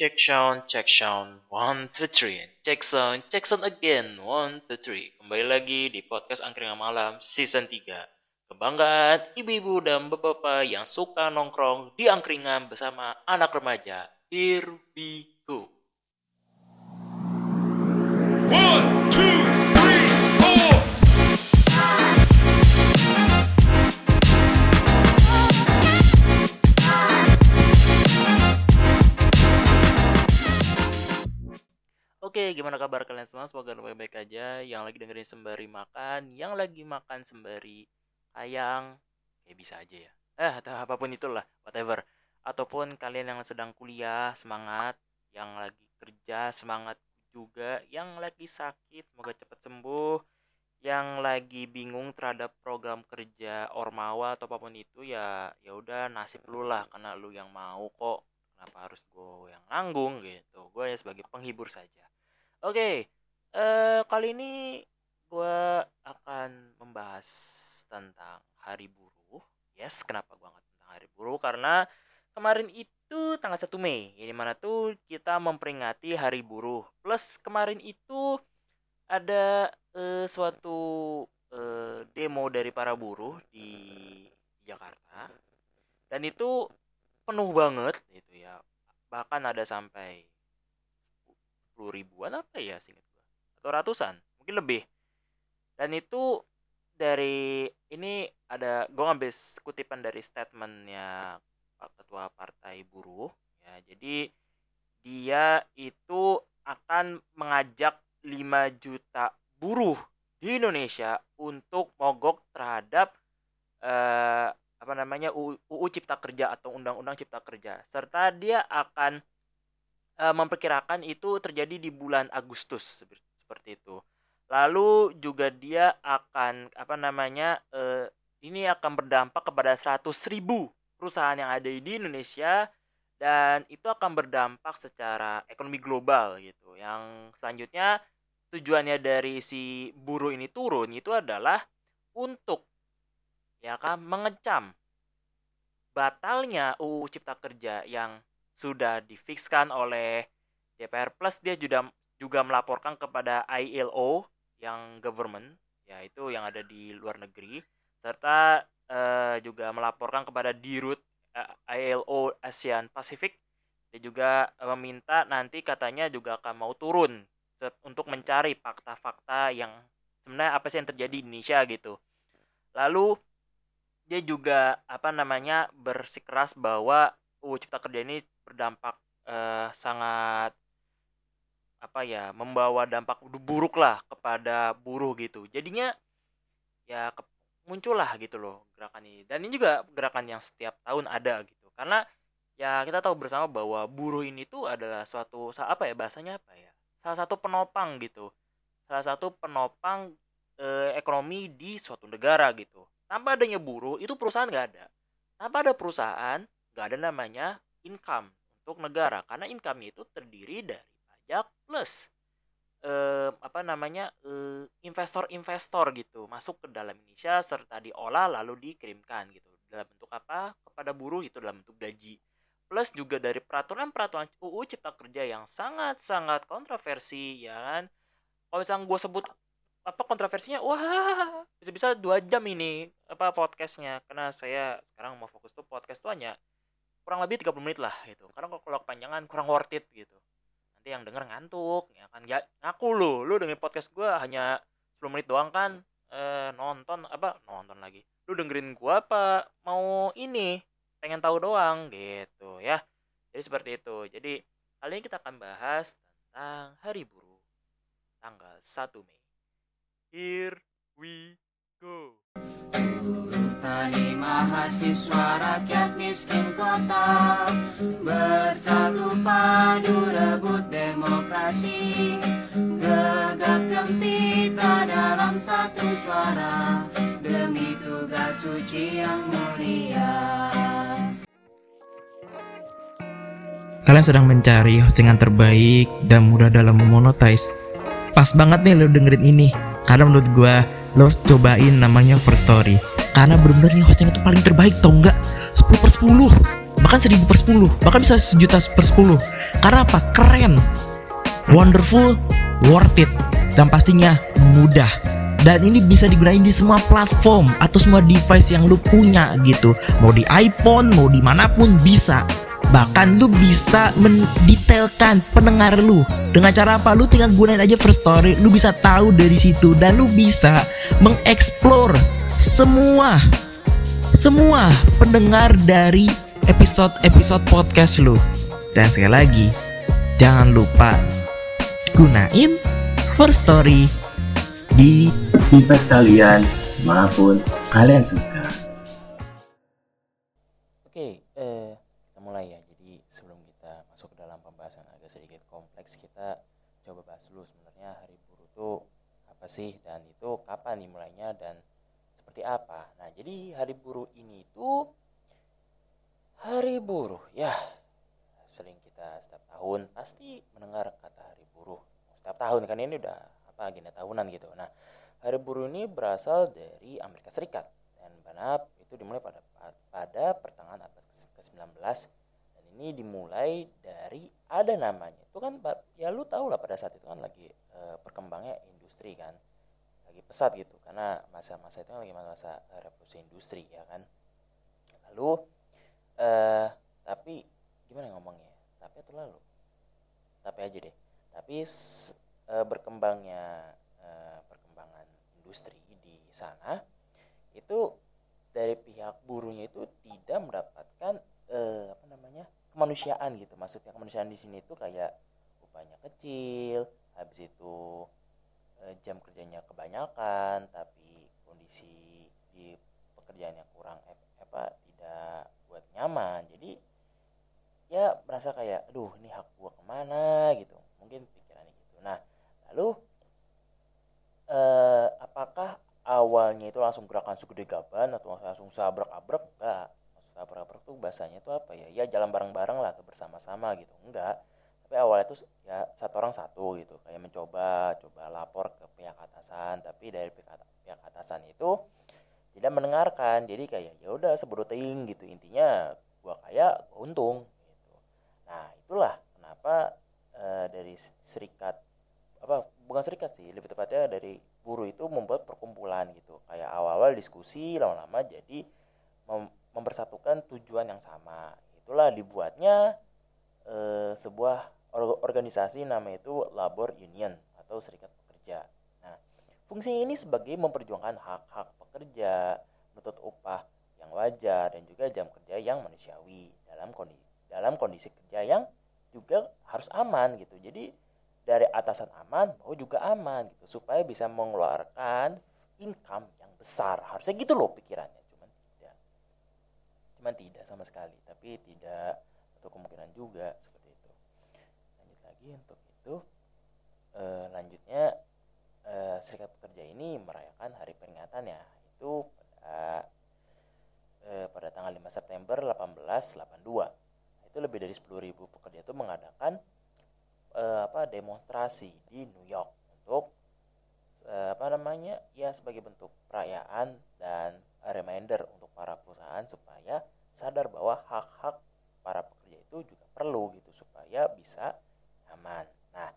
Check sound, check sound, one, two, three. Check sound, check sound again, one, two, three. Kembali lagi di podcast Angkringan Malam season 3. Kebanggaan ibu-ibu dan bapak-bapak yang suka nongkrong di angkringan bersama anak remaja. Here we go. One, Gimana kabar kalian semua? Semoga baik-baik aja. Yang lagi dengerin sembari makan, yang lagi makan sembari ayang, ya bisa aja ya. Eh, atau apa pun itulah, whatever. Ataupun kalian yang sedang kuliah, semangat. Yang lagi kerja, semangat juga. Yang lagi sakit, semoga cepat sembuh. Yang lagi bingung terhadap program kerja Ormawa atau apa pun itu ya ya udah nasib lu lah karena lu yang mau kok kenapa harus gue yang nanggung gitu gue ya sebagai penghibur saja oke eh kali ini gue akan membahas tentang hari buruh. Yes kenapa gue angkat tentang hari buruh? Karena kemarin itu tanggal 1 Mei yang di mana tuh kita memperingati hari buruh. Plus kemarin itu ada eh, suatu eh, demo dari para buruh di Jakarta. Dan itu penuh banget gitu ya. Bahkan ada sampai 10 ribuan apa ya singkat gua. Atau ratusan mungkin lebih. Dan itu dari ini ada gue ngambil kutipan dari statementnya Pak Ketua Partai Buruh ya. Jadi dia itu akan mengajak 5 juta buruh di Indonesia untuk mogok terhadap eh, apa namanya UU Cipta Kerja atau Undang-Undang Cipta Kerja. Serta dia akan eh, memperkirakan itu terjadi di bulan Agustus seperti itu. Lalu juga dia akan apa namanya eh, ini akan berdampak kepada 100 ribu perusahaan yang ada di Indonesia dan itu akan berdampak secara ekonomi global gitu. Yang selanjutnya tujuannya dari si buruh ini turun itu adalah untuk ya kan mengecam batalnya UU Cipta Kerja yang sudah difikskan oleh DPR plus dia juga juga melaporkan kepada ILO yang government yaitu yang ada di luar negeri serta eh, juga melaporkan kepada Dirut eh, ILO ASEAN Pacific. Dia juga eh, meminta nanti katanya juga akan mau turun untuk mencari fakta-fakta yang sebenarnya apa sih yang terjadi di Indonesia gitu. Lalu dia juga apa namanya bersikeras bahwa UU Cipta Kerja ini berdampak eh, sangat apa ya membawa dampak buruk lah kepada buruh gitu. Jadinya ya ke- muncullah gitu loh gerakan ini. Dan ini juga gerakan yang setiap tahun ada gitu. Karena ya kita tahu bersama bahwa buruh ini tuh adalah suatu apa ya bahasanya apa ya salah satu penopang gitu. Salah satu penopang eh, ekonomi di suatu negara gitu. Tanpa adanya buruh itu perusahaan nggak ada. Tanpa ada perusahaan nggak ada namanya income untuk negara karena income-nya itu terdiri dari pajak plus eh, apa namanya eh, investor-investor gitu masuk ke dalam Indonesia serta diolah lalu dikirimkan gitu. Dalam bentuk apa? Kepada buruh itu dalam bentuk gaji. Plus juga dari peraturan-peraturan UU Cipta Kerja yang sangat-sangat kontroversi ya kan? Kalau misalnya gue sebut apa kontroversinya wah bisa-bisa dua jam ini apa podcastnya. Karena saya sekarang mau fokus tuh podcast tuh hanya kurang lebih 30 menit lah gitu. Karena kalau kepanjangan kurang worth it gitu. Nanti yang denger ngantuk ya kan. Ya ngaku lu lu dengerin podcast gue hanya 10 menit doang kan. Eh, nonton apa nonton lagi. Lu dengerin gua apa mau ini? Pengen tahu doang gitu ya. Jadi seperti itu. Jadi kali ini kita akan bahas tentang hari buruh tanggal 1 Mei. Here we go Buruh tani mahasiswa rakyat miskin kota Bersatu padu rebut demokrasi Gegap gempita dalam satu suara Demi tugas suci yang mulia Kalian sedang mencari hostingan terbaik dan mudah dalam memonetize. Pas banget nih lo dengerin ini. Karena menurut gua lo cobain namanya First Story. Karena bener-bener nih hosting itu paling terbaik tau nggak? 10 per 10 bahkan seribu per sepuluh, bahkan bisa sejuta per sepuluh. Karena apa? Keren, wonderful, worth it, dan pastinya mudah. Dan ini bisa digunakan di semua platform atau semua device yang lu punya gitu. Mau di iPhone, mau di mana pun bisa. Bahkan lu bisa mendetailkan pendengar lu Dengan cara apa? Lu tinggal gunain aja first story Lu bisa tahu dari situ Dan lu bisa mengeksplor semua Semua pendengar dari episode-episode podcast lu Dan sekali lagi Jangan lupa Gunain first story di device kalian maupun kalian suka. Oke, eh, kita mulai ya. Jadi sebelum kita masuk ke dalam pembahasan agak sedikit kompleks, kita coba bahas dulu sebenarnya hari buruh itu apa sih dan itu kapan dimulainya dan seperti apa. Nah, jadi hari buruh ini itu hari buruh ya. Sering kita setiap tahun pasti mendengar kata hari buruh. Setiap tahun kan ini udah apa agenda tahunan gitu. Nah, hari buruh ini berasal dari Amerika Serikat. Dan benar itu dimulai pada pada pertengahan abad ke-19 dan ini dimulai dari ada namanya. Itu kan ya lu tau lah pada saat itu kan lagi e, perkembangnya industri kan pesat gitu. Karena masa-masa itu kan lagi masa revolusi industri ya kan? Lalu e, tapi gimana ngomongnya? Tapi itu lalu. Tapi aja deh. Tapi e, berkembangnya e, perkembangan industri di sana itu dari pihak buruhnya itu tidak mendapatkan eh, apa namanya kemanusiaan gitu. Maksudnya kemanusiaan di sini itu kayak upahnya kecil habis itu eh, jam kerjanya kebanyakan tapi kondisi di pekerjaannya kurang apa tidak buat nyaman. Jadi ya merasa kayak aduh ini hak gua ke mana? gitu. Mungkin pikirannya gitu. Nah lalu eh, apakah awalnya itu langsung gerakan segede gaban atau langsung sabrak-abrak? Enggak sabrak-abrak tuh bahasanya itu apa ya? Ya jalan bareng-bareng lah atau bersama-sama gitu. Enggak tapi awalnya itu ya satu orang satu gitu. Kayak mencoba coba lapor ke pihak atasan. Tapi dari pihak, pihak atasan itu tidak mendengarkan. Jadi kayak ya udah ting gitu. Intinya gua kaya gua untung gitu. Nah itulah kenapa e, dari serikat apa bukan serikat sih lebih tepatnya dari buruh itu membuat perkumpulan gitu. Kayak awal-awal diskusi lama-lama jadi mem mempersatukan tujuan yang sama. Itulah dibuatnya e, sebuah organisasi nama itu labor union atau serikat pekerja. Nah fungsi ini sebagai memperjuangkan hak-hak pekerja menuntut upah yang wajar dan juga jam kerja yang manusiawi dalam kondisi dalam kondisi kerja yang juga harus aman gitu. Jadi dari atasan aman mau juga aman gitu supaya bisa mengeluarkan income yang besar. Harusnya gitu loh pikirannya cuman tidak. Cuman tidak sama sekali tapi tidak atau kemungkinan juga. seperti lagi untuk itu e, lanjutnya e, serikat pekerja ini merayakan hari peringatan ya itu pada e, pada tanggal 5 September 1882 itu lebih dari 10.000 pekerja itu mengadakan uh, apa demonstrasi di New York untuk uh, apa namanya ya sebagai bentuk perayaan dan reminder untuk para perusahaan supaya sadar bahwa hak-hak para pekerja itu juga perlu gitu supaya bisa aman. Nah,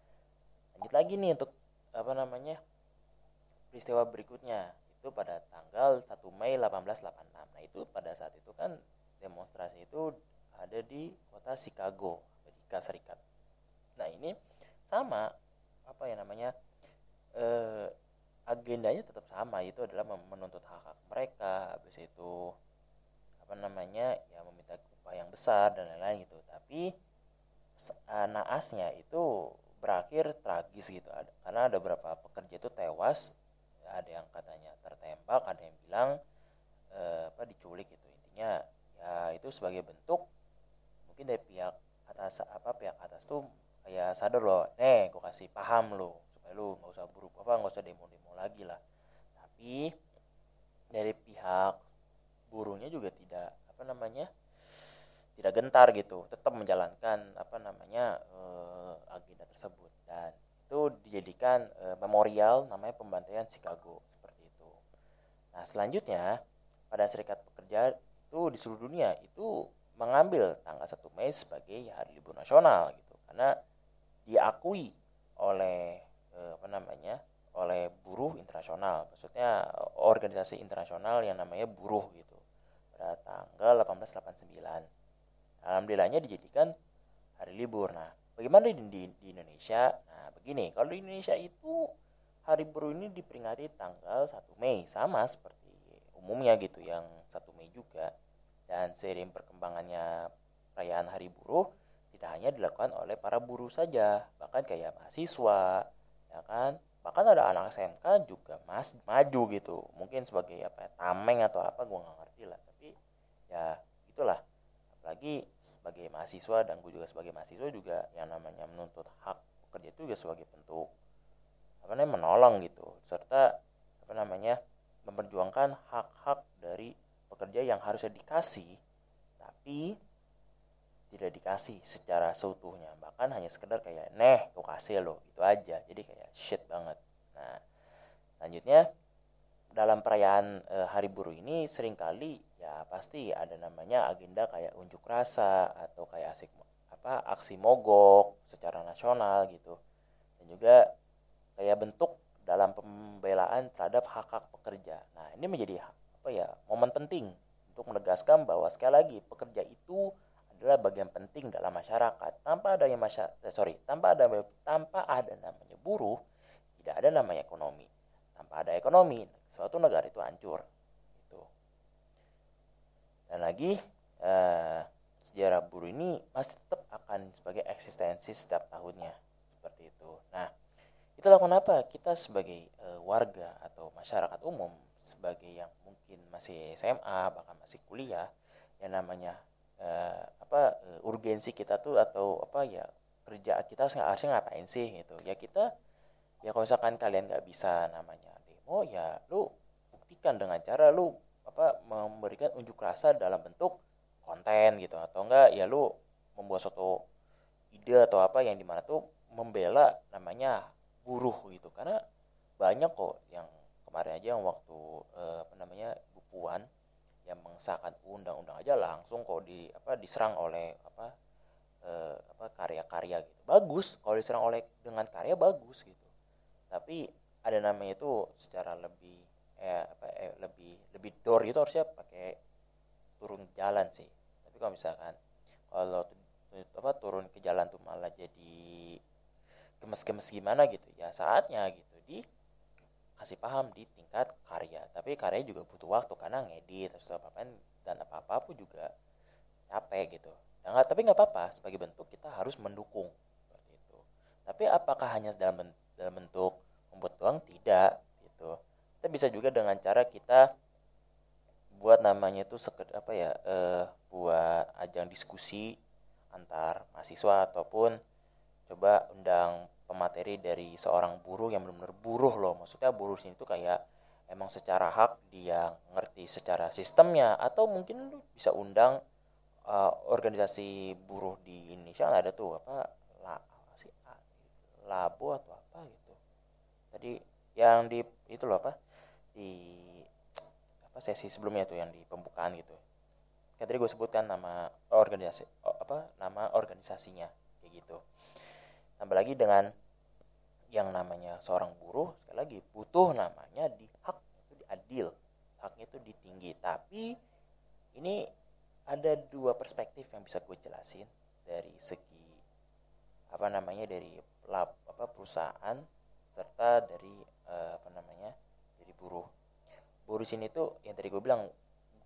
lanjut lagi nih untuk apa namanya peristiwa berikutnya. Itu pada tanggal 1 Mei 1886. Nah, itu pada saat itu kan demonstrasi itu ada di kota Chicago, Amerika Serikat. Nah ini sama apa ya namanya eh, agendanya tetap sama. Itu adalah menuntut hak hak mereka. Habis itu apa namanya ya meminta upah yang besar dan lain-lain gitu. Tapi naasnya itu berakhir tragis gitu. Karena ada beberapa pekerja itu tewas ada yang katanya tertembak ada yang bilang eh, apa diculik gitu. Intinya ya itu sebagai bentuk mungkin dari pihak atas apa pihak atas tuh kayak sadar loh nih gue kasih paham lo supaya lo nggak usah buruk apa nggak usah demo demo lagi lah. Tapi dari pihak buruhnya juga tidak apa namanya tidak gentar gitu tetap menjalankan apa namanya uh, agenda tersebut. Dan itu dijadikan uh, memorial namanya pembantaian Chicago seperti itu. Nah selanjutnya pada serikat pekerja itu di seluruh dunia itu mengambil tanggal 1 Mei sebagai hari libur nasional gitu. Karena diakui oleh eh, apa namanya oleh buruh internasional. Maksudnya organisasi internasional yang namanya buruh gitu. Pada tanggal 1889 alhamdulillahnya dijadikan hari libur. Nah bagaimana di, di, di Indonesia? Nah begini kalau di Indonesia itu hari buruh ini diperingati tanggal 1 Mei sama seperti umumnya gitu yang 1 Mei juga. Dan seiring perkembangannya perayaan hari buruh tidak hanya dilakukan oleh para buruh saja bahkan kayak mahasiswa ya kan? Bahkan ada anak SMK juga mas maju gitu. Mungkin sebagai apa ya, tameng atau apa gua nggak ngerti lah. Tapi ya itulah apalagi sebagai mahasiswa dan gue juga sebagai mahasiswa juga yang namanya menuntut hak pekerja itu juga sebagai bentuk apa namanya menolong gitu. Serta apa namanya memperjuangkan hak-hak dari pekerja yang harusnya dikasih tapi tidak dikasih secara seutuhnya. Bahkan hanya sekedar kayak neh tuh kasih lo itu aja. Jadi kayak shit banget. Nah selanjutnya dalam perayaan e, hari buruh ini sering kali ya pasti ada namanya agenda kayak unjuk rasa atau kayak asik apa aksi mogok secara nasional gitu dan juga kayak bentuk dalam pembelaan terhadap hak-hak pekerja. Nah, ini menjadi apa ya momen penting untuk menegaskan bahwa sekali lagi pekerja itu adalah bagian penting dalam masyarakat. Tanpa adanya masyarakat, eh, sorry, tanpa ada tanpa ada namanya buruh, tidak ada namanya ekonomi. Tanpa ada ekonomi, suatu negara itu hancur. Dan lagi eh, sejarah buruh ini masih tetap akan sebagai eksistensi setiap tahunnya. Seperti itu. Nah, itulah kenapa kita sebagai uh, warga atau masyarakat umum sebagai yang mungkin masih SMA bahkan masih kuliah yang namanya uh, apa uh, urgensi kita tuh atau apa ya kerja kita harusnya ngapain sih gitu. Ya kita ya kalau misalkan kalian nggak bisa namanya demo ya lu buktikan dengan cara lu apa memberikan unjuk rasa dalam bentuk konten gitu. Atau enggak ya lu membuat suatu ide atau apa yang di mana tuh membela namanya buruh gitu. Karena banyak kok yang kemarin aja yang waktu eh, apa namanya Bu Puan yang mengesahkan undang-undang aja langsung kok di apa diserang oleh apa eh, apa karya-karya gitu. Bagus kalau diserang oleh dengan karya bagus gitu. Tapi ada namanya itu secara lebih eh apa eh, lebih lebih door itu harusnya pakai turun jalan sih. Tapi kalau misalkan kalau apa turun ke jalan tuh malah jadi gemes-gemes gimana gitu ya saatnya gitu di kasih paham di tingkat karya. Tapi karya juga butuh waktu karena ngedit terus apa apa dan apa apa pun juga capek gitu. Gak, tapi nggak apa-apa sebagai bentuk kita harus mendukung seperti itu. Tapi apakah hanya dalam dalam bentuk membuat doang? Tidak gitu kita bisa juga dengan cara kita buat namanya itu sekedar apa ya eh, buat ajang diskusi antar mahasiswa ataupun coba undang pemateri dari seorang buruh yang benar-benar buruh loh. Maksudnya buruh sini tuh kayak emang secara hak dia ngerti secara sistemnya atau mungkin lu bisa undang uh, organisasi buruh di Indonesia ada tuh apa la sih labo atau apa gitu. Tadi yang di itu loh apa di apa sesi sebelumnya tuh yang di pembukaan gitu. Kan tadi gue sebutkan nama organisasi apa nama organisasinya kayak gitu. Tambah lagi dengan yang namanya seorang buruh sekali lagi butuh namanya di hak itu diadil haknya itu ditinggi tapi ini ada dua perspektif yang bisa gue jelasin dari segi apa namanya dari lab apa perusahaan serta dari uh, apa namanya dari buruh. Buruh sini tuh yang tadi gue bilang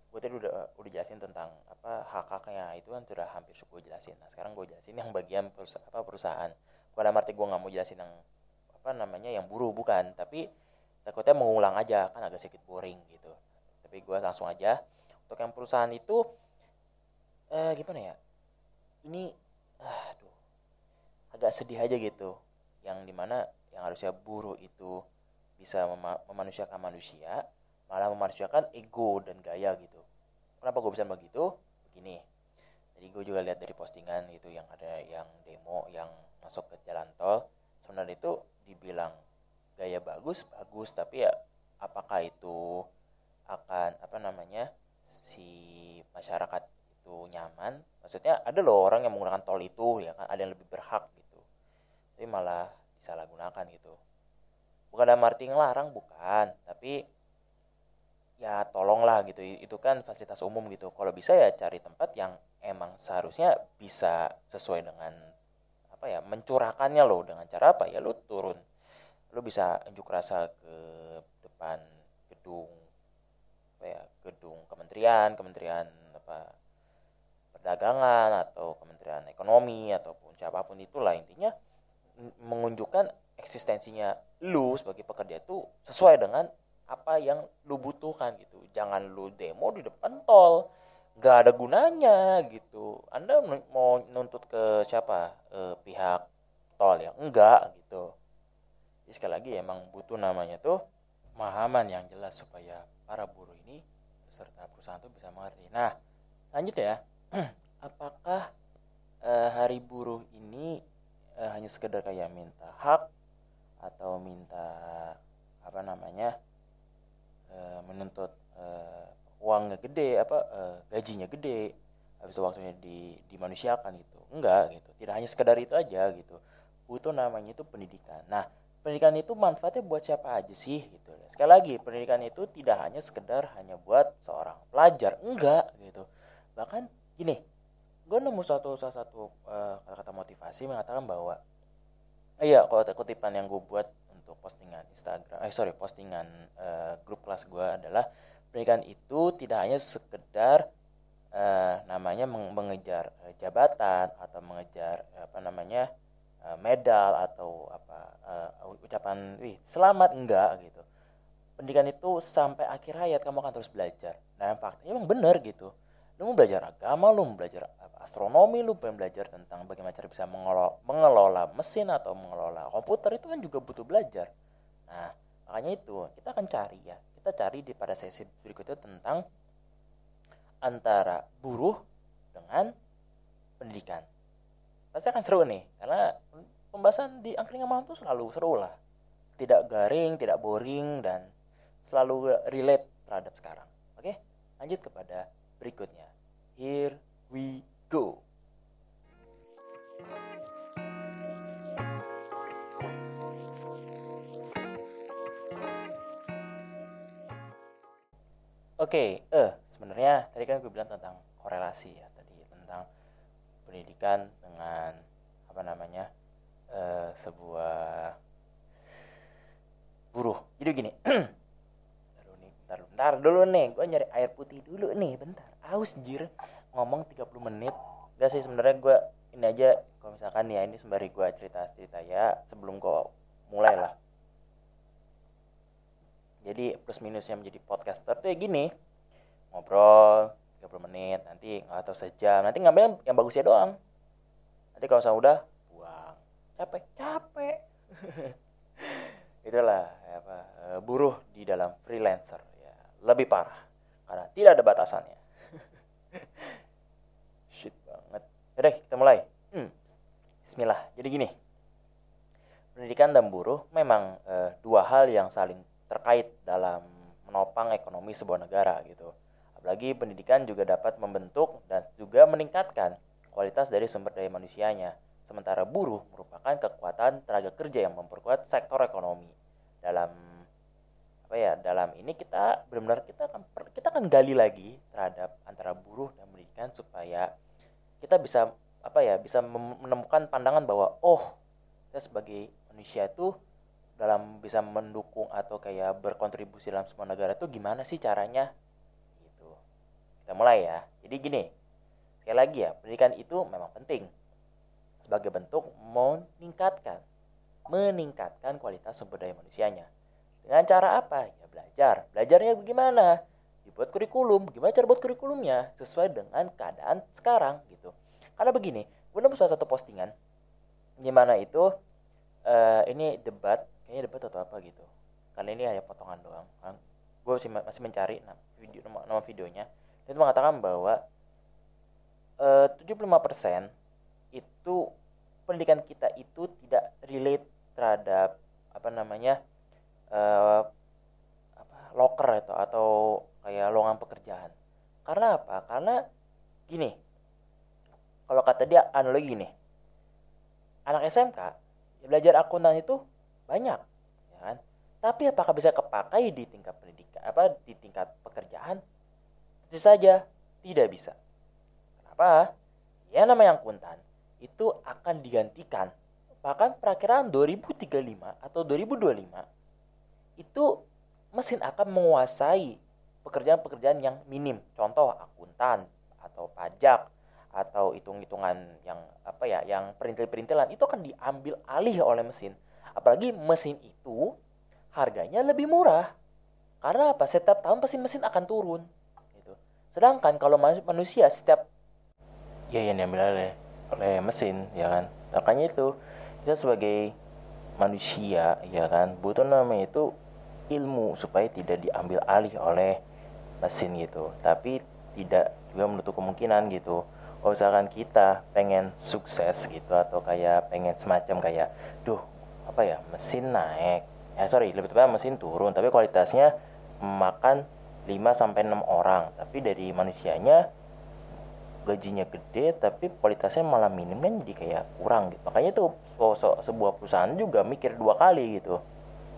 gue tadi udah udah jelasin tentang apa hak haknya itu kan sudah hampir gue jelasin. Nah sekarang gue jelasin yang bagian perusahaan apa perusahaan. Pada arti gue nggak mau jelasin yang apa namanya yang buruh bukan. Tapi takutnya mengulang aja kan agak sedikit boring gitu. Tapi gue langsung aja. Untuk yang perusahaan itu eh, gimana ya? Ini aduh agak sedih aja gitu. Yang di mana yang harusnya buruh itu bisa mema memanusiakan manusia malah memanusiakan ego dan gaya gitu. Kenapa gue bisa begitu? Begini. Jadi gue juga lihat dari postingan gitu yang ada yang demo yang masuk ke jalan tol sebenarnya itu dibilang gaya bagus bagus tapi ya apakah itu akan apa namanya si masyarakat itu nyaman? Maksudnya ada loh orang yang menggunakan tol itu ya kan? Ada yang lebih berhak gitu. Tapi malah disalahgunakan gitu bukan dalam arti ngelarang bukan. Tapi ya tolonglah gitu. Itu kan fasilitas umum gitu. Kalau bisa ya cari tempat yang emang seharusnya bisa sesuai dengan apa ya mencurahkannya loh. Dengan cara apa? Ya lu turun. Lu bisa unjuk rasa ke depan gedung apa ya gedung kementerian kementerian apa perdagangan atau kementerian ekonomi ataupun siapa pun itulah intinya m- menunjukkan eksistensinya lu sebagai pekerja itu sesuai dengan apa yang lu butuhkan gitu. Jangan lu demo di depan tol nggak ada gunanya gitu. Anda mau nuntut ke siapa? Eh, pihak tol ya? Enggak gitu. Jadi sekali lagi emang butuh namanya tuh pemahaman yang jelas supaya para buruh ini beserta perusahaan tuh bisa mengerti. Nah lanjut ya. Apakah eh, hari buruh ini eh, hanya sekedar kayak minta hak atau minta apa namanya eh, menuntut eh, uangnya gede apa eh, gajinya gede habis waktunya di dimanusiakan gitu. Enggak gitu. Tidak hanya sekedar itu aja gitu. Butuh namanya itu pendidikan. Nah pendidikan itu manfaatnya buat siapa aja sih gitu. Sekali lagi pendidikan itu tidak hanya sekedar hanya buat seorang pelajar. Enggak gitu. Bahkan gini gue nemu satu salah satu kata-kata motivasi mengatakan bahwa iya kalau kutipan yang gue buat untuk postingan Instagram eh sorry postingan eh, grup kelas gue adalah pendidikan itu tidak hanya sekedar eh, namanya meng- mengejar eh, jabatan atau mengejar apa namanya eh, medal atau apa eh, ucapan wih selamat. Enggak gitu. Pendidikan itu sampai akhir hayat kamu akan terus belajar. Nah faktanya emang bener gitu lu mau belajar agama lu mau belajar astronomi lu pengen belajar tentang bagaimana cara bisa mengelola, mengelola mesin atau mengelola komputer itu kan juga butuh belajar. Nah makanya itu kita akan cari ya. Kita cari di pada sesi berikutnya tentang antara buruh dengan pendidikan. Pasti akan seru nih karena pembahasan di angkringan malam tuh selalu seru lah. Tidak garing tidak boring dan selalu relate terhadap sekarang. Oke lanjut kepada berikutnya here we go Oke, eh sebenarnya tadi kan gue bilang tentang korelasi ya tadi tentang pendidikan dengan apa namanya eh, sebuah buruh. Jadi gini, bentar dulu nih, bentar, dulu, bentar dulu nih, gue nyari air putih dulu nih, bentar. Aus jir, ngomong 30 menit. Gak sih sebenarnya gue ini aja kalau misalkan ya ini sembari gue cerita-cerita ya sebelum gue mulai lah. Jadi plus minusnya menjadi podcaster tuh ya gini. Ngobrol 30 menit nanti nggak tahu sejam. Nanti ngambil yang bagusnya doang. Nanti kalau misalnya udah buang. Capek. Capek. Itulah apa eh, buruh di dalam freelancer ya. Lebih parah karena tidak ada batasannya shit banget Yaudah kita mulai Hmm. Bismillah jadi gini pendidikan dan buruh memang eh, dua hal yang saling terkait dalam menopang ekonomi sebuah negara gitu. Apalagi pendidikan juga dapat membentuk dan juga meningkatkan kualitas dari sumber daya manusianya. Sementara buruh merupakan kekuatan tenaga kerja yang memperkuat sektor ekonomi. Dalam apa ya? Dalam ini kita benar-benar kita akan kita akan gali lagi terhadap antara buruh dan pendidikan supaya kita bisa apa ya? bisa menemukan pandangan bahwa oh, kita sebagai manusia itu dalam bisa mendukung atau kayak berkontribusi dalam semua negara itu gimana sih caranya gitu kita mulai ya jadi gini sekali lagi ya pendidikan itu memang penting sebagai bentuk meningkatkan meningkatkan kualitas sumber daya manusianya dengan cara apa? Ya belajar. Belajarnya bagaimana? Dibuat kurikulum. Gimana cara buat kurikulumnya? Sesuai dengan keadaan sekarang gitu. Karena begini gue nemu salah satu postingan gimana itu eh, ini debat kayaknya debat atau apa gitu. Karena ini hanya potongan doang kan. Gue masih masih mencari nama video nama, nama videonya. Dia itu mengatakan bahwa eh, 75% itu pendidikan kita itu tidak relate terhadap apa namanya eh, apa loker itu atau kayak lowongan pekerjaan. Karena apa? Karena gini kalau kata dia analogi nih anak SMK ya belajar akuntan itu banyak ya kan? Tapi apakah bisa kepakai di tingkat pendidikan apa di tingkat pekerjaan? Tentu saja tidak bisa. Kenapa? Ya namanya akuntan itu akan digantikan bahkan perakiraan 2035 atau 2025 itu mesin akan menguasai pekerjaan-pekerjaan yang minim. Contoh akuntan atau pajak atau hitung-hitungan yang apa ya yang perintil-perintilan. Itu akan diambil alih oleh mesin. Apalagi mesin itu harganya lebih murah. Karena apa? Setiap tahun pasti mesin akan turun gitu. Sedangkan kalau manu- manusia setiap ya yang diambil oleh oleh mesin ya kan? Makanya itu kita sebagai manusia ya kan butuh namanya itu ilmu supaya tidak diambil alih oleh mesin gitu. Tapi tidak juga menutup kemungkinan gitu. Kalau misalkan kita pengen sukses gitu atau kayak pengen semacam kayak duh apa ya mesin naik. Ya sorry lebih tepatnya mesin turun tapi kualitasnya memakan 5 sampai 6 orang. Tapi dari manusianya gajinya gede tapi kualitasnya malah minim kan jadi kayak kurang gitu. Makanya tuh so- so- sebuah perusahaan juga mikir dua kali gitu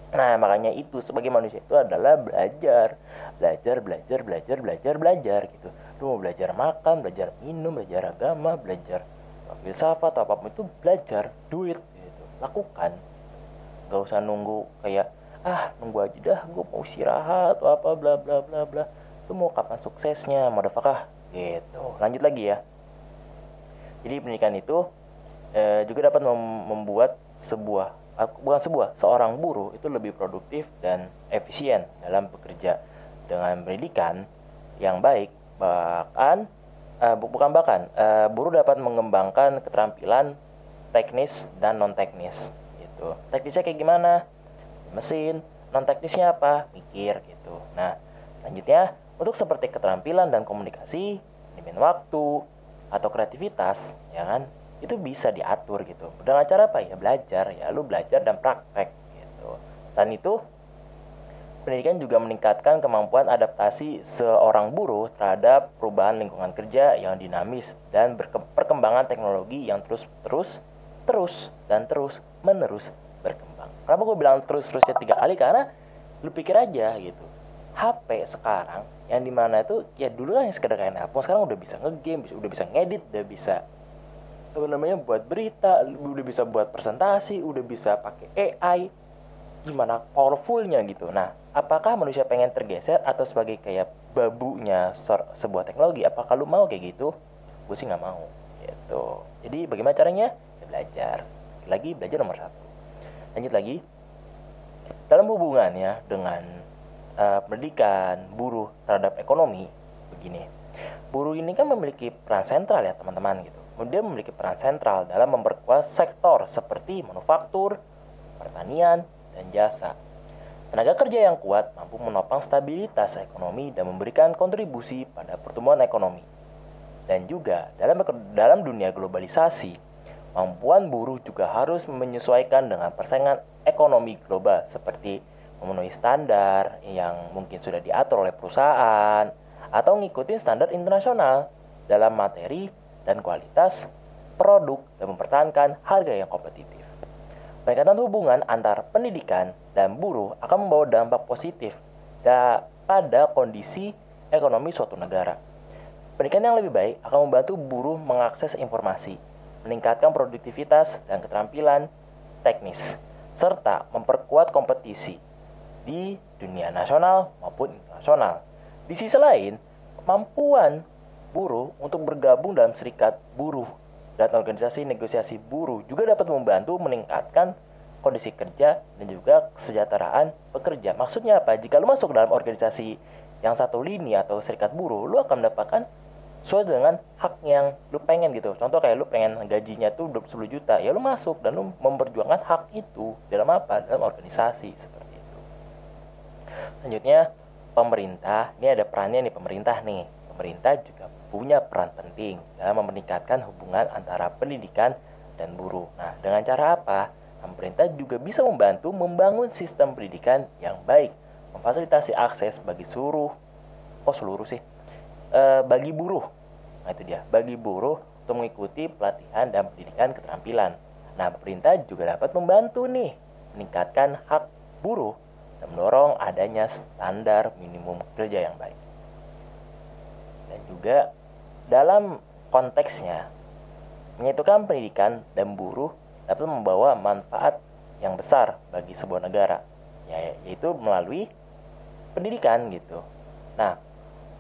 nah makanya itu sebagai manusia itu adalah belajar. Belajar belajar belajar belajar belajar gitu. Lu mau belajar makan belajar minum belajar agama belajar filsafat atau apa pun itu belajar duit gitu. Lakukan. Gak usah nunggu kayak ah nunggu aja dah gue mau istirahat atau apa bla bla bla bla. Lu mau kapan suksesnya motherfucker? Gitu. Lanjut lagi ya. Jadi pendidikan itu eh, juga dapat mem- membuat sebuah ah, bukan sebuah seorang buruh itu lebih produktif dan efisien dalam bekerja dengan pendidikan yang baik. Bahkan bu- bukan bahkan eh, buruh dapat mengembangkan keterampilan teknis dan non teknis gitu. Teknisnya kayak gimana? Mesin non teknisnya apa? Mikir gitu. Nah selanjutnya untuk seperti keterampilan dan komunikasi manajemen waktu atau kreativitas ya kan itu bisa diatur gitu. Dengan cara apa? Ya belajar ya. Lu belajar dan praktek gitu. Dan itu pendidikan juga meningkatkan kemampuan adaptasi seorang buruh terhadap perubahan lingkungan kerja yang dinamis dan perkembangan teknologi yang terus terus terus dan terus menerus berkembang. Kenapa gue bilang terus terusnya tiga kali? Karena lu pikir aja gitu. HP sekarang yang di mana itu ya dulu kan yang sekedar kayak nelpon sekarang udah bisa ngegame, udah bisa ngedit, udah bisa apa namanya buat berita, udah bisa buat presentasi, udah bisa pakai AI, gimana powerfulnya gitu. Nah, apakah manusia pengen tergeser atau sebagai kayak babunya sebuah teknologi? Apakah lu mau kayak gitu? Gue sih nggak mau. Gitu. Jadi bagaimana caranya? Ya belajar. Lagi belajar nomor satu. Lanjut lagi. Dalam hubungannya dengan eh, pendidikan, buruh terhadap ekonomi, begini. Buruh ini kan memiliki peran sentral ya teman-teman gitu. Dia memiliki peran sentral dalam memperkuat sektor seperti manufaktur, pertanian, dan jasa. Tenaga kerja yang kuat mampu menopang stabilitas ekonomi dan memberikan kontribusi pada pertumbuhan ekonomi. Dan juga dalam dalam dunia globalisasi, kemampuan buruh juga harus menyesuaikan dengan persaingan ekonomi global seperti memenuhi standar yang mungkin sudah diatur oleh perusahaan atau ngikutin standar internasional dalam materi dan kualitas produk dan mempertahankan harga yang kompetitif. Peningkatan hubungan antar pendidikan dan buruh akan membawa dampak positif da- pada kondisi ekonomi suatu negara. Pendidikan yang lebih baik akan membantu buruh mengakses informasi, meningkatkan produktivitas dan keterampilan teknis, serta memperkuat kompetisi di dunia nasional maupun internasional. Di sisi lain, kemampuan buruh untuk bergabung dalam serikat buruh dan organisasi negosiasi buruh juga dapat membantu meningkatkan kondisi kerja dan juga kesejahteraan pekerja. Maksudnya apa? Jika lu masuk dalam organisasi yang satu lini atau serikat buruh, lu akan mendapatkan sesuai dengan hak yang lu pengen gitu. Contoh kayak lu pengen gajinya tuh 10 juta, ya lu masuk dan lu memperjuangkan hak itu dalam apa? Dalam organisasi seperti itu. Selanjutnya, pemerintah, ini ada perannya nih pemerintah nih. Pemerintah juga punya peran penting dalam meningkatkan hubungan antara pendidikan dan buruh. Nah, dengan cara apa? Pemerintah juga bisa membantu membangun sistem pendidikan yang baik, memfasilitasi akses bagi seluruh, oh seluruh sih, Eh, bagi buruh. Nah itu dia, bagi buruh untuk mengikuti pelatihan dan pendidikan keterampilan. Nah, pemerintah juga dapat membantu nih meningkatkan hak buruh dan mendorong adanya standar minimum kerja yang baik. Dan juga dalam konteksnya menyatukan pendidikan dan buruh dapat membawa manfaat yang besar bagi sebuah negara, ya, yaitu melalui pendidikan gitu. Nah,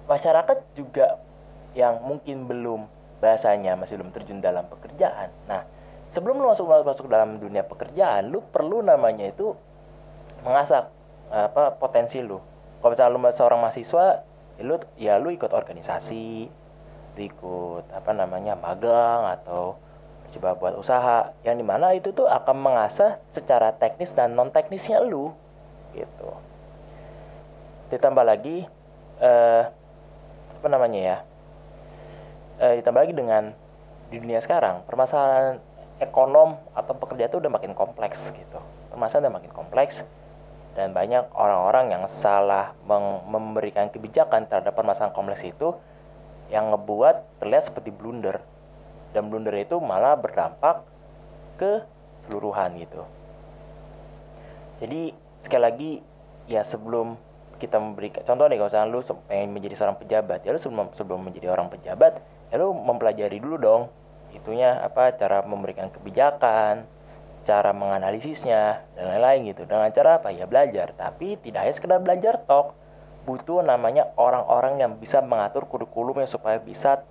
masyarakat juga yang mungkin belum bahasanya masih belum terjun dalam pekerjaan. Nah, sebelum lu masuk masuk dalam dunia pekerjaan, lu perlu namanya itu mengasah apa potensi lu. Kalau misalnya lu seorang mahasiswa, lu ya lu ikut organisasi, lu ikut apa namanya magang atau coba buat usaha. Yang di mana itu tuh akan mengasah secara teknis dan non teknisnya lu gitu. Ditambah lagi eh, apa namanya ya eh, ditambah lagi dengan di dunia sekarang permasalahan ekonom atau pekerja itu udah makin kompleks gitu. Permasalahan udah makin kompleks dan banyak orang-orang yang salah memberikan kebijakan terhadap permasalahan kompleks itu yang ngebuat terlihat seperti blunder. Dan blunder itu malah berdampak ke seluruhan gitu. Jadi sekali lagi ya sebelum kita memberikan contoh nih kalau misalnya lu pengen menjadi seorang pejabat ya lu sebelum sebelum menjadi orang pejabat ya lu mempelajari dulu dong itunya apa cara memberikan kebijakan cara menganalisisnya dan lain-lain gitu. Dengan cara apa? Ya belajar. Tapi tidak hanya sekedar belajar tok. Butuh namanya orang-orang yang bisa mengatur kurikulumnya supaya bisa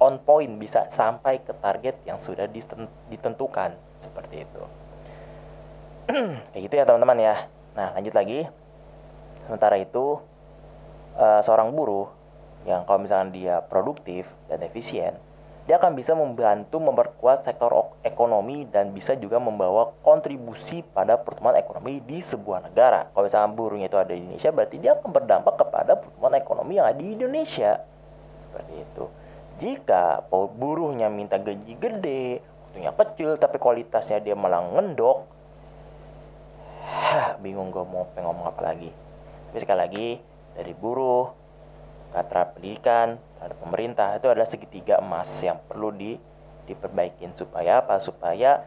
on point bisa sampai ke target yang sudah ditentukan. Seperti itu. Kayak gitu ya teman-teman ya. Nah lanjut lagi. Sementara itu uh, seorang buruh yang kalau misalnya dia produktif dan efisien dia akan bisa membantu memperkuat sektor ekonomi dan bisa juga membawa kontribusi pada pertumbuhan ekonomi di sebuah negara. Kalau misalnya buruhnya itu ada di Indonesia, berarti dia akan berdampak kepada pertumbuhan ekonomi yang ada di Indonesia. Seperti itu. Jika buruhnya minta gaji gede, waktunya kecil, tapi kualitasnya dia malah ngendok, bingung gue mau ngomong apa lagi. Tapi sekali lagi, dari buruh, kata pendidikan, terhadap pemerintah, itu adalah segitiga emas yang perlu di, diperbaikin. Supaya apa? Supaya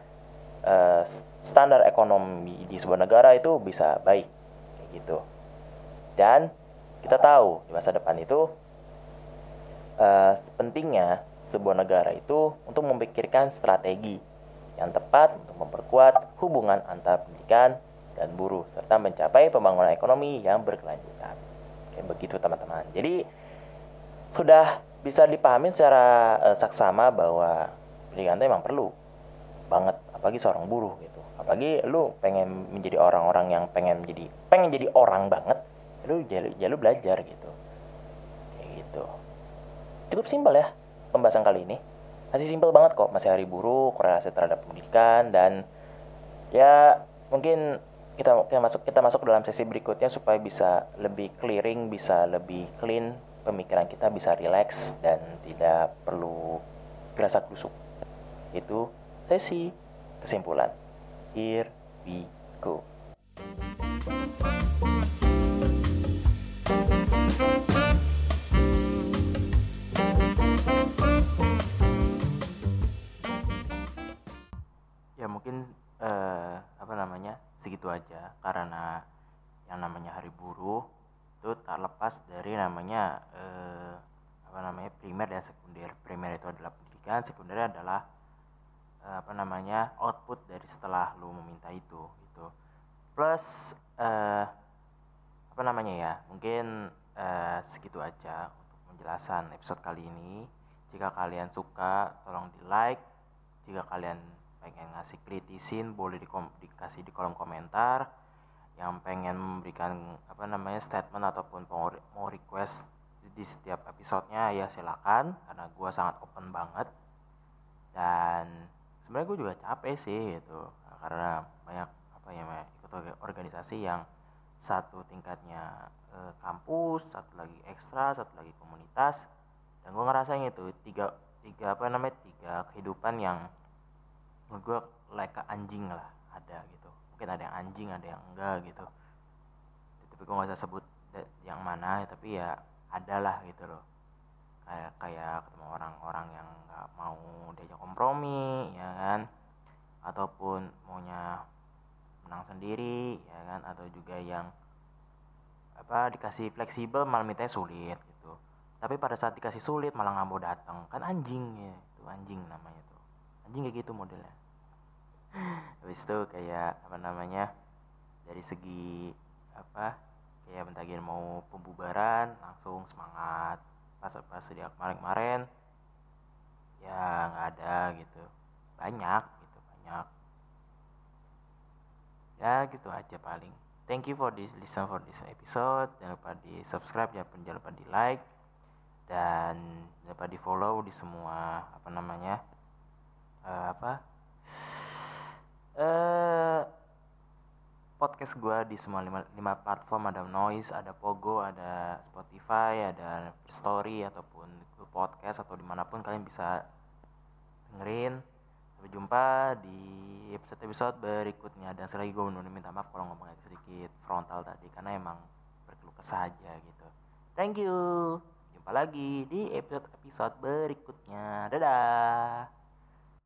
uh, standar ekonomi di sebuah negara itu bisa baik. Kayak gitu. Dan kita tahu di masa depan itu uh, pentingnya sebuah negara itu untuk memikirkan strategi yang tepat untuk memperkuat hubungan antara pendidikan dan buruh serta mencapai pembangunan ekonomi yang berkelanjutan. Kayak begitu teman-teman. Jadi sudah bisa dipahami secara uh, saksama bahwa pendidikan itu memang perlu banget apalagi seorang buruh gitu. Apalagi lu pengen menjadi orang-orang yang pengen jadi pengen jadi orang banget, lu ya, ya belajar gitu. Kayak gitu cukup simpel ya pembahasan kali ini masih simpel banget kok masih hari buruh korelasi terhadap pendidikan dan ya mungkin kita kita masuk kita masuk dalam sesi berikutnya supaya bisa lebih clearing bisa lebih clean pemikiran kita bisa relax dan tidak perlu gerasa kusuk. Itu sesi kesimpulan. Here we go. Ya mungkin eh, apa namanya segitu aja. Karena yang namanya hari buruh itu tak lepas dari namanya eh, apa namanya primer dan sekunder. Primer itu adalah pendidikan sekunder adalah eh, apa namanya output dari setelah lu meminta itu itu plus eh, apa namanya ya mungkin eh, segitu aja untuk penjelasan episode kali ini. Jika kalian suka tolong di like jika kalian pengen ngasih kritisin boleh di dikasih di kolom komentar. Yang pengen memberikan apa namanya statement ataupun mau request di setiap episodenya ya silakan karena gue sangat open banget. Dan sebenarnya gue juga capek sih itu karena banyak apa ya ikut organisasi yang satu tingkatnya eh, kampus satu lagi ekstra satu lagi komunitas. Dan gue ngerasain itu tiga tiga apa namanya tiga kehidupan yang menurut gue like anjing lah ada gitu. Mungkin ada yang anjing ada yang enggak gitu. Tapi gue gak usah sebut yang mana tapi ya ada lah gitu loh. Kayak kayak ketemu orang-orang yang nggak mau diajak kompromi ya kan? Ataupun maunya menang sendiri ya kan? Atau juga yang apa dikasih fleksibel malah mintanya sulit gitu. Tapi pada saat dikasih sulit malah nggak mau datang. Kan anjing ya itu anjing namanya tuh anjing kayak gitu modelnya. Habis itu kayak apa namanya dari segi apa kayak bentagian mau pembubaran langsung semangat. Pas pas dia kemarin-kemarin ya nggak ada gitu. Banyak gitu banyak. Ya gitu aja paling. Thank you for this listen for this episode. Jangan lupa di subscribe jangan lupa di like. Dan jangan lupa di follow di semua apa namanya eh, apa? Eh podcast gue di semua lima, lima platform ada noise ada pogo ada spotify ada story ataupun Google podcast atau di mana pun kalian bisa dengerin. Sampai jumpa di episode episode berikutnya. Dan sekali lagi gue mau minta maaf kalau ngomongnya sedikit frontal tadi karena emang berkeluh kesah aja gitu. Thank you. Jumpa lagi di episode episode berikutnya. Dadah